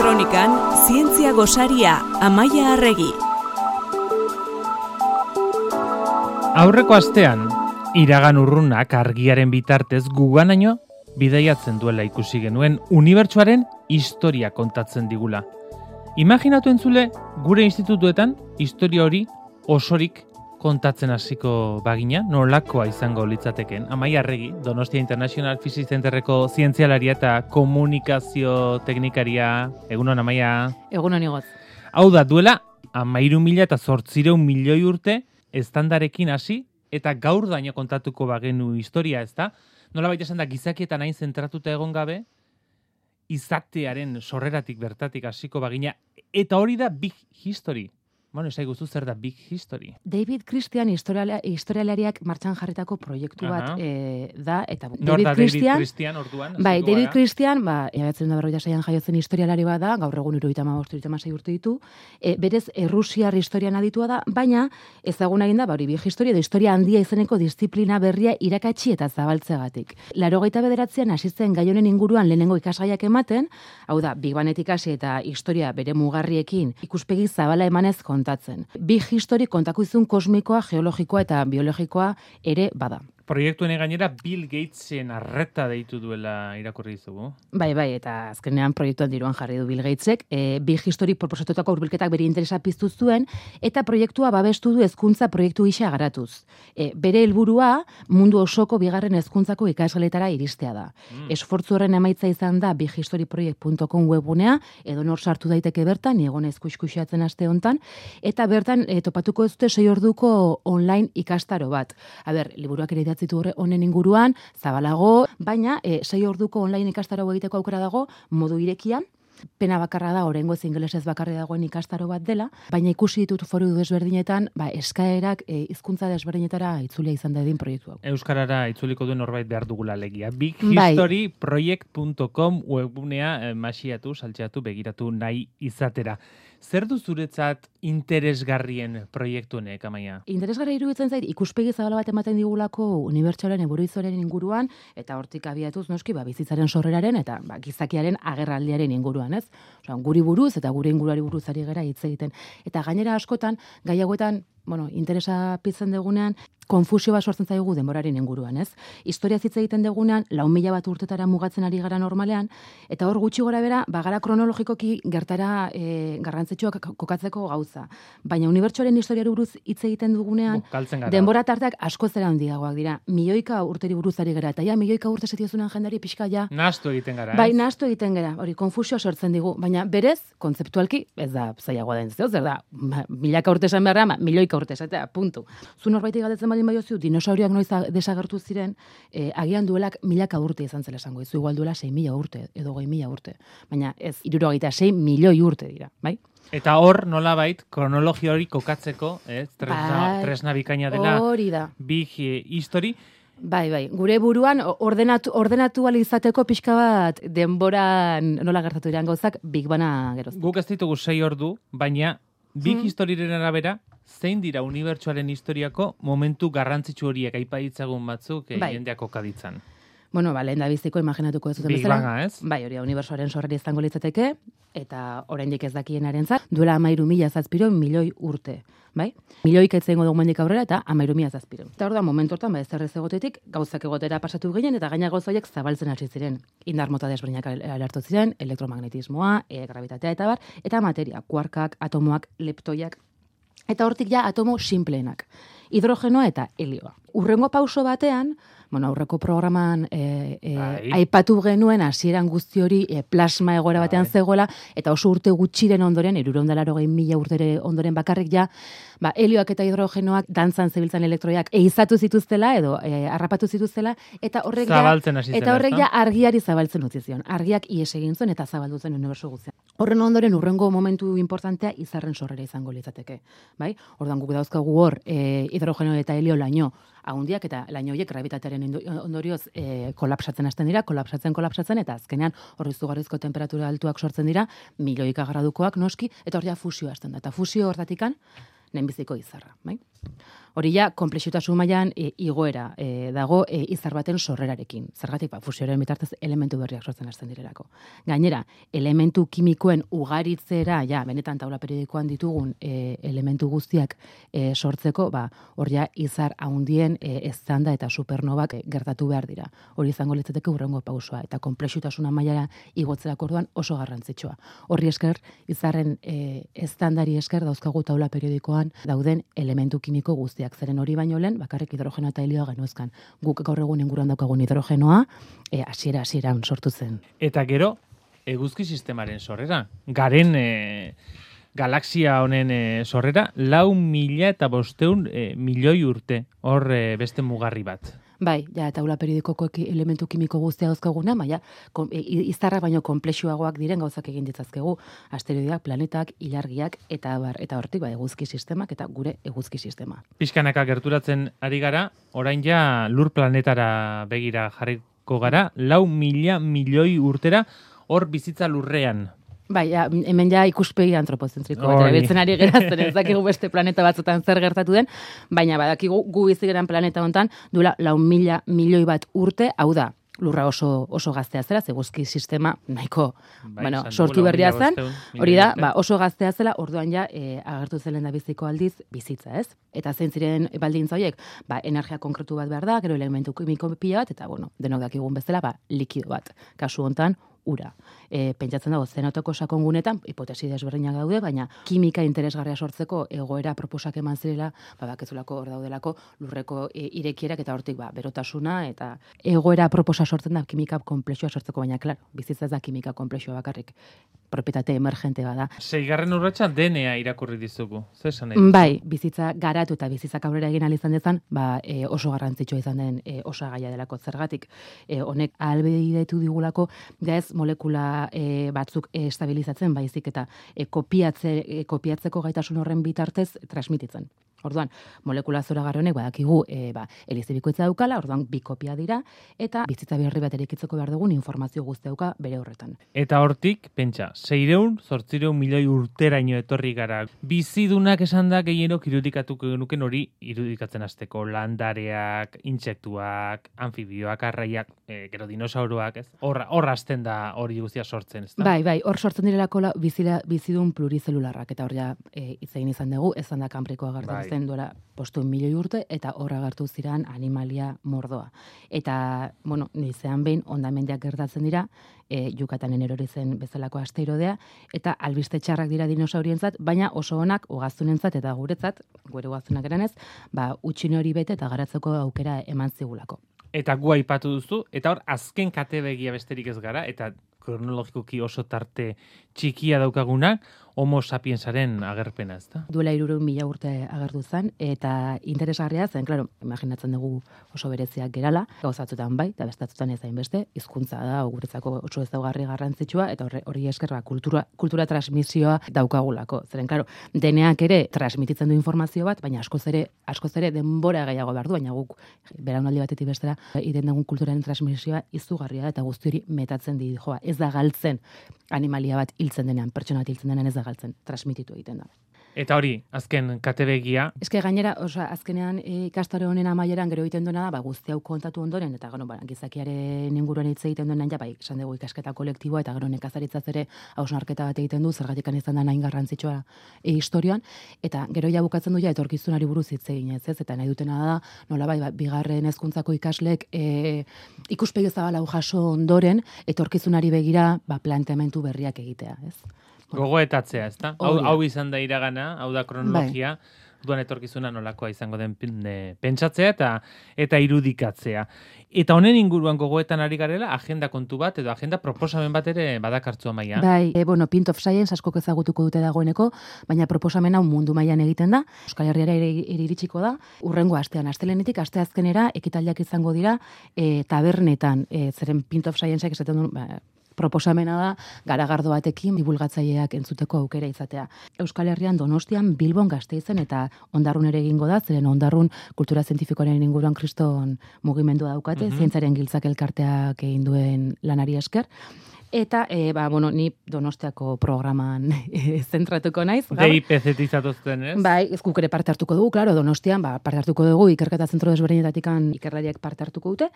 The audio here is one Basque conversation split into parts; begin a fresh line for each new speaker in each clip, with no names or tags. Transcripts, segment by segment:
Kronikan, zientzia gosaria, amaia arregi.
Aurreko astean, iragan urrunak argiaren bitartez guganaino bidaiatzen duela ikusi genuen unibertsuaren historia kontatzen digula. Imaginatu entzule, gure institutuetan, historia hori osorik kontatzen hasiko bagina, nolakoa izango litzateken. Amai arregi, Donostia International Physics Centerreko zientzialaria eta komunikazio teknikaria, egunon amaia.
Egunon igoz.
Hau da, duela, amairu mila eta zortzireun milioi urte, estandarekin hasi eta gaur daño kontatuko bagenu historia, ez da? Nola baita esan da, gizakietan hain zentratuta egon gabe, izatearen sorreratik bertatik hasiko bagina, eta hori da big history. Bueno, esai guztu zer da Big History.
David Christian historiala, historialariak martxan jarritako proiektu bat
Aha.
e, da, eta
Nor
David
da
Christian,
David Christian orduan?
bai, David
gara?
Christian, ba, ebatzen da berroita saian jaiotzen historialari bat da, gaur egun iruita ma sei urte ditu, e, berez, errusiar historian aditua da, baina ezaguna egin da, ba, hori bi historia, edo historia handia izeneko disiplina berria irakatsi eta zabaltzegatik. Larogeita bederatzean hasitzen gai honen inguruan lehenengo ikasgaiak ematen, hau da, Big Banetik hasi eta historia bere mugarriekin ikuspegi zabala emanez kontatzen. Big History kontakizun kosmikoa, geologikoa eta biologikoa ere bada.
Proiektuen gainera Bill Gatesen arreta deitu duela irakurri dizugu.
Bai, bai, eta azkenean proiektuan diruan jarri du Bill Gatesek, e, Big History proposatutako hurbilketak bere interesa piztu zuen, eta proiektua babestu du hezkuntza proiektu gisa garatuz. E, bere helburua mundu osoko bigarren hezkuntzako ikasgeletara iristea da.
Mm.
Esfortzu horren emaitza izan da bighistoryproject.com webgunea, edo nor sartu daiteke bertan, ni egon eskuixkuxatzen aste hontan, eta bertan e, topatuko ez dute sei orduko online ikastaro bat. A ber, liburuak ere horre honen inguruan, zabalago, baina e, sei orduko online ikastaro egiteko aukera dago, modu irekian, pena bakarra da, orengo ez ingelesez bakarri dagoen ikastaro bat dela, baina ikusi ditut foru desberdinetan, ba, eskaerak e, hizkuntza desberdinetara itzulia izan da edin proiektu hau.
Euskarara itzuliko duen norbait behar dugula legia. Bighistoryproject.com webgunea eh, masiatu, saltxeatu, begiratu nahi izatera. Zer du zuretzat interesgarrien proiektu honek, amaia?
Interesgarra iruditzen zait, ikuspegi zabala bat ematen digulako unibertsualen eburuizoren inguruan, eta hortik abiatuz noski, ba, bizitzaren sorreraren eta ba, gizakiaren agerraldiaren inguruan, ez? Osa, guri buruz eta gure inguruari buruz ari gera hitz egiten. Eta gainera askotan, gai hauetan, bueno, interesa pizten dugunean, konfusio bat sortzen zaigu denboraren inguruan, ez? Historia hitz egiten dugunean, lau mila bat urtetara mugatzen ari gara normalean, eta hor gutxi gora bera, bagara kronologikoki gertara e, garrantzitsuak kokatzeko gauza. Baina unibertsuaren historiari buruz hitz egiten dugunean, denbora tarteak asko zera handiagoak dira. Milioika urteri buruz ari gara, eta ja, milioika urte setiozunan jendari pixka ja,
Nastu egiten gara,
Bai,
ez?
nahastu egiten gara, hori konfusio sortzen digu, baina berez, kontzeptualki, ez da zailagoa den zer da, milaka urte esan beharra, ma, milioika urte esatea, puntu. Zu norbaitik galdetzen baldin baiozu, dinosauriak noiz desagertu ziren, eh, agian duelak milaka urte izan zela esango, izu igual duela 6 mila urte, edo goi mila urte. Baina ez, irurogeita 6 milioi urte dira, bai?
Eta hor, nolabait, kronologia hori kokatzeko, ez? Tresna,
Bai.
tresna bikaina dela
Hori da.
Big eh, History.
Bai, bai, gure buruan ordenatu, ordenatu izateko pixka bat denboran nola gertatu diran gauzak Big Bana geroz.
Guk ez ditugu sei ordu, baina Big
Hmm.
Historyren arabera, zein dira unibertsuaren historiako momentu garrantzitsu horiek aipa ditzagun batzuk eh,
Bai.
jendeak kokaditzan.
Bueno, ba, lehen da biziko imaginatuko ez duten
Big
bezala.
Banga, ez?
Bai, hori da, unibersoaren sorreri izango litzateke, eta oraindik ez dakienaren zat, duela amairu mila zazpiro milioi urte. Bai? Milioik etzen dugu mendik aurrera eta amairu mila zazpiro. Eta hor da, momentu hortan, ba, ez egotetik, gauzak egotera pasatu ginen, eta gaina gauza horiek zabaltzen hasi ziren. Indar mota desberdinak alertu ziren, elektromagnetismoa, e, gravitatea eta bar, eta materia, kuarkak, atomoak, leptoiak, Eta hortik ja atomo simpleenak. Hidrogenoa eta helioa. Urrengo pauso batean, bueno, aurreko programan e, e,
Bai.
aipatu genuen hasieran guzti hori e, plasma egoera batean
Bai.
zegoela, eta oso urte gutxiren ondoren, irureundalaro mila urtere ondoren bakarrik ja, ba, helioak eta hidrogenoak dantzan zebiltzan elektroiak eizatu zituztela edo e, harrapatu zituztela, eta horrek ja,
Zabaltzen hasi
eta horrek ja argiari zabaltzen utzi zion. Argiak ies egin zuen eta zabaldu zen uniberso guztian. Horren ondoren urrengo momentu importantea izarren sorrera izango litzateke, bai? Ordan guk dauzkagu hor e, hidrogeno eta helio laino ahundiak eta laino horiek gravitatearen ondorioz e, kolapsatzen hasten dira, kolapsatzen kolapsatzen eta azkenean hor izugarrizko temperatura altuak sortzen dira, milioika gradukoak noski eta hor ja fusioa hasten da. Eta fusio hortatikan lehenbiziko izarra, bai? Hori ja, komplexutasun mailan e, igoera e, dago e, izar baten sorrerarekin. Zergatik, ba, fusioaren bitartez elementu berriak sortzen hasten direlako. Gainera, elementu kimikoen ugaritzera, ja, benetan taula periodikoan ditugun e, elementu guztiak e, sortzeko, ba, hor ja, izar haundien e, eztanda eta supernovak e, gertatu behar dira. Hori izango litzateke urrengo pausoa, eta komplexutasuna mailara igotzerako orduan oso garrantzitsua. Horri esker, izarren e, eztandari esker dauzkagu taula periodikoan dauden elementu kimiko guztiak zeren hori baino lehen, bakarrik hidrogeno eta helioa genuzkan. Guk gaur egun inguruan daukagun hidrogenoa, e, asiera, asiera sortu zen.
Eta gero, eguzki sistemaren sorrera. Garen e, galaxia honen e, sorrera, lau mila eta bosteun e, milioi urte, hor e, beste mugarri bat.
Bai, ja, taula periodikoko elementu kimiko guztia dauzkaguna, baina e, izarra baino komplexuagoak diren gauzak egin ditzazkegu, asteroideak, planetak, ilargiak eta bar, eta hortik bai eguzki sistemak eta gure eguzki sistema.
Piskanaka gerturatzen ari gara, orain ja lur planetara begira jarriko gara, lau mila milioi urtera hor bizitza lurrean
Bai, ja, hemen ja ikuspegi antropozentriko bat erabiltzen ari gerazten, ez dakigu beste planeta batzutan zer gertatu den, baina badakigu gu bizigeran planeta hontan duela lau mila milioi bat urte, hau da, lurra oso oso gaztea zela, zeguzki sistema nahiko bai, bueno, sortu berria zen, hori da, ba, oso gaztea zela, orduan ja, e, agertu zelen da biziko aldiz, bizitza, ez? Eta zein ziren baldintza horiek, ba, energia konkretu bat behar da, gero elementu kimiko pila bat, eta, bueno, denok dakigun bezala, ba, likido bat. Kasu hontan, ura. E, pentsatzen dago, zenotoko sakongunetan, hipotesi desberdinak daude, baina kimika interesgarria sortzeko egoera proposak eman zirela, ba, bakezulako hor daudelako lurreko e, irekierak eta hortik ba, berotasuna, eta egoera proposa sortzen da kimika komplexua sortzeko, baina, klar, bizitza da kimika komplexua bakarrik propietate emergente bada.
Seigarren urratsa DNA irakurri dizugu. Zer
Bai, bizitza garatu eta bizitzak aurrera egin izan dezan, ba, e, oso garrantzitsua izan den e, osagaia delako zergatik. E, honek albeidatu digulako, da ez molekula e, batzuk e, estabilizatzen baizik eta e, kopiatze, e, kopiatzeko gaitasun horren bitartez transmititzen. Orduan, molekula zora honek badakigu e, ba, elizibikoitza daukala, orduan bi kopia dira, eta bizitza berri bat erikitzeko behar dugun informazio guzti dauka bere horretan.
Eta hortik, pentsa, zeireun, zortzireun milioi urteraino etorri gara. Bizidunak esan da gehienok irudikatuko genuken hori irudikatzen azteko landareak, intsektuak, anfibioak, arraiak, e, gero dinosauroak, ez? Horra, horra azten da hori guztia sortzen, ez da?
Bai, bai, hor sortzen direlako bizila, bizidun plurizelularrak, eta hor ja, e, izan dugu, ez da kanprikoa gartu bai zen duela postu milioi urte, eta horra gartu ziran animalia mordoa. Eta, bueno, nizean behin, ondamendiak gertatzen dira, e, jukatanen erori zen bezalako asteroidea, eta albiste txarrak dira dinosaurientzat, baina oso onak ugaztunentzat eta guretzat, gure ugaztunak eranez, ba, utxin hori bete eta garatzeko aukera eman zigulako.
Eta gu aipatu duzu, eta hor azken kate begia besterik ez gara, eta kronologikoki oso tarte txikia daukagunak, homo sapiensaren agerpena, ez da?
Duela iruro mila urte agertu zen, eta interesgarria zen, klaro, imaginatzen dugu oso bereziak gerala, gauzatzutan bai, eta bestatzutan ez beste, hizkuntza da, guretzako oso ez daugarri garrantzitsua, eta horri eskerra kultura, kultura transmisioa daukagulako. Zeren, klaro, deneak ere transmititzen du informazio bat, baina askoz ere, askoz ere denbora gehiago behar du, baina guk, beraunaldi batetik bestera, iten dugun kulturaren transmisioa izugarria da, eta guzti hori metatzen di, joa, ez da galtzen animalia bat hiltzen denean, pertsona bat hiltzen denean ez da galtzen, transmititu egiten da.
Eta hori, azken katebegia.
Eske gainera, osa, azkenean e, ikastore honen amaieran gero egiten duena da, ba, guzti hau kontatu ondoren, eta gero, ba, gizakiaren inguruan hitz egiten duenan, ja, bai, esan dugu ikasketa kolektiboa, eta gero nekazaritzaz ere hausnarketa bat egiten du, zergatik izan da nahin garrantzitsua e, historioan, eta gero ja bukatzen du ja, etorkizunari buruz hitz egin ez, ez, eta nahi dutena da, nola bai, ba, bigarren hezkuntzako ikaslek e, ikuspegi zabala jaso ondoren, etorkizunari begira, ba, planteamentu berriak egitea, ez.
Gogoetatzea, ez da? Hau, hau izan da iragana, hau da kronologia, bai. duan etorkizuna nolakoa izango den pentsatzea eta eta irudikatzea. Eta honen inguruan gogoetan ari garela, agenda kontu bat edo agenda proposamen bat ere badakartzu maia.
Bai, e, bueno, Pint of Science asko ezagutuko dute dagoeneko, baina proposamen hau mundu mailan egiten da. Euskal Herriara ere, iritsiko da. Urrengo astean, astelenetik, aste azkenera, ekitaldiak izango dira, e, tabernetan, e, zeren Pint of Scienceak esaten duen, ba, proposamena da garagardo batekin divulgatzaileak entzuteko aukera izatea. Euskal Herrian Donostian Bilbon Gasteizen eta Ondarrun ere egingo da, zeren Ondarrun kultura zientifikoaren inguruan kriston mugimendua daukate, mm -hmm. zientzaren giltzak elkarteak egin duen lanari esker Eta, e, ba, bueno, ni donostiako programan e, zentratuko naiz.
DIPZ izatuzten, ez?
Bai, ez guk ere parte hartuko dugu, claro, donostian, ba, parte hartuko dugu, ikerketa zentro desberdinetatik ikerlariak parte hartuko dute,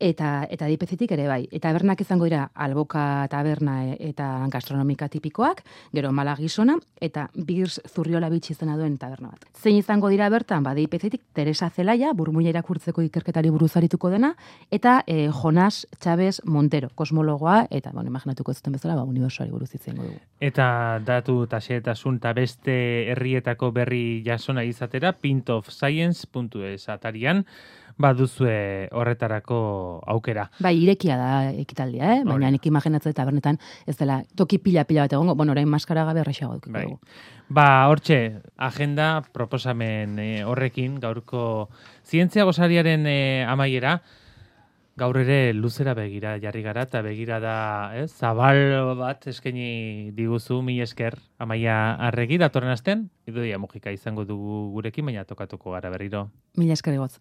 eta eta dipezitik ere bai. Eta tabernak izango dira alboka taberna e- eta gastronomika tipikoak, gero mala gizona, eta birs zurriola bitxi izena duen taberna bat. Zein izango dira bertan, ba, dipezitik Teresa Zelaia, burmuina irakurtzeko ikerketari buruz arituko dena, eta e, Jonas Chávez Montero, kosmologoa, eta, bueno, imaginatuko zuten bezala, ba, unibersoari buruz izango dugu.
Eta datu eta xehetasun eta beste herrietako berri jasona izatera, pintofscience.es atarian, baduzue horretarako aukera.
Bai, irekia da ekitaldia, eh? baina nik imaginatzen tabernetan ez dela toki pila-pila bat egongo, bueno, orain maskara gabe errexago dukiko
Bai.
dugu.
Ba, hortxe, agenda proposamen eh, horrekin, gaurko zientzia gozariaren eh, amaiera, gaur ere luzera begira jarri gara, eta begira da, ez, zabal bat eskaini diguzu, mi esker, amaia arregi, datorren asten, idoia mugika izango dugu gurekin, baina tokatuko gara berriro.
Mila esker egoz.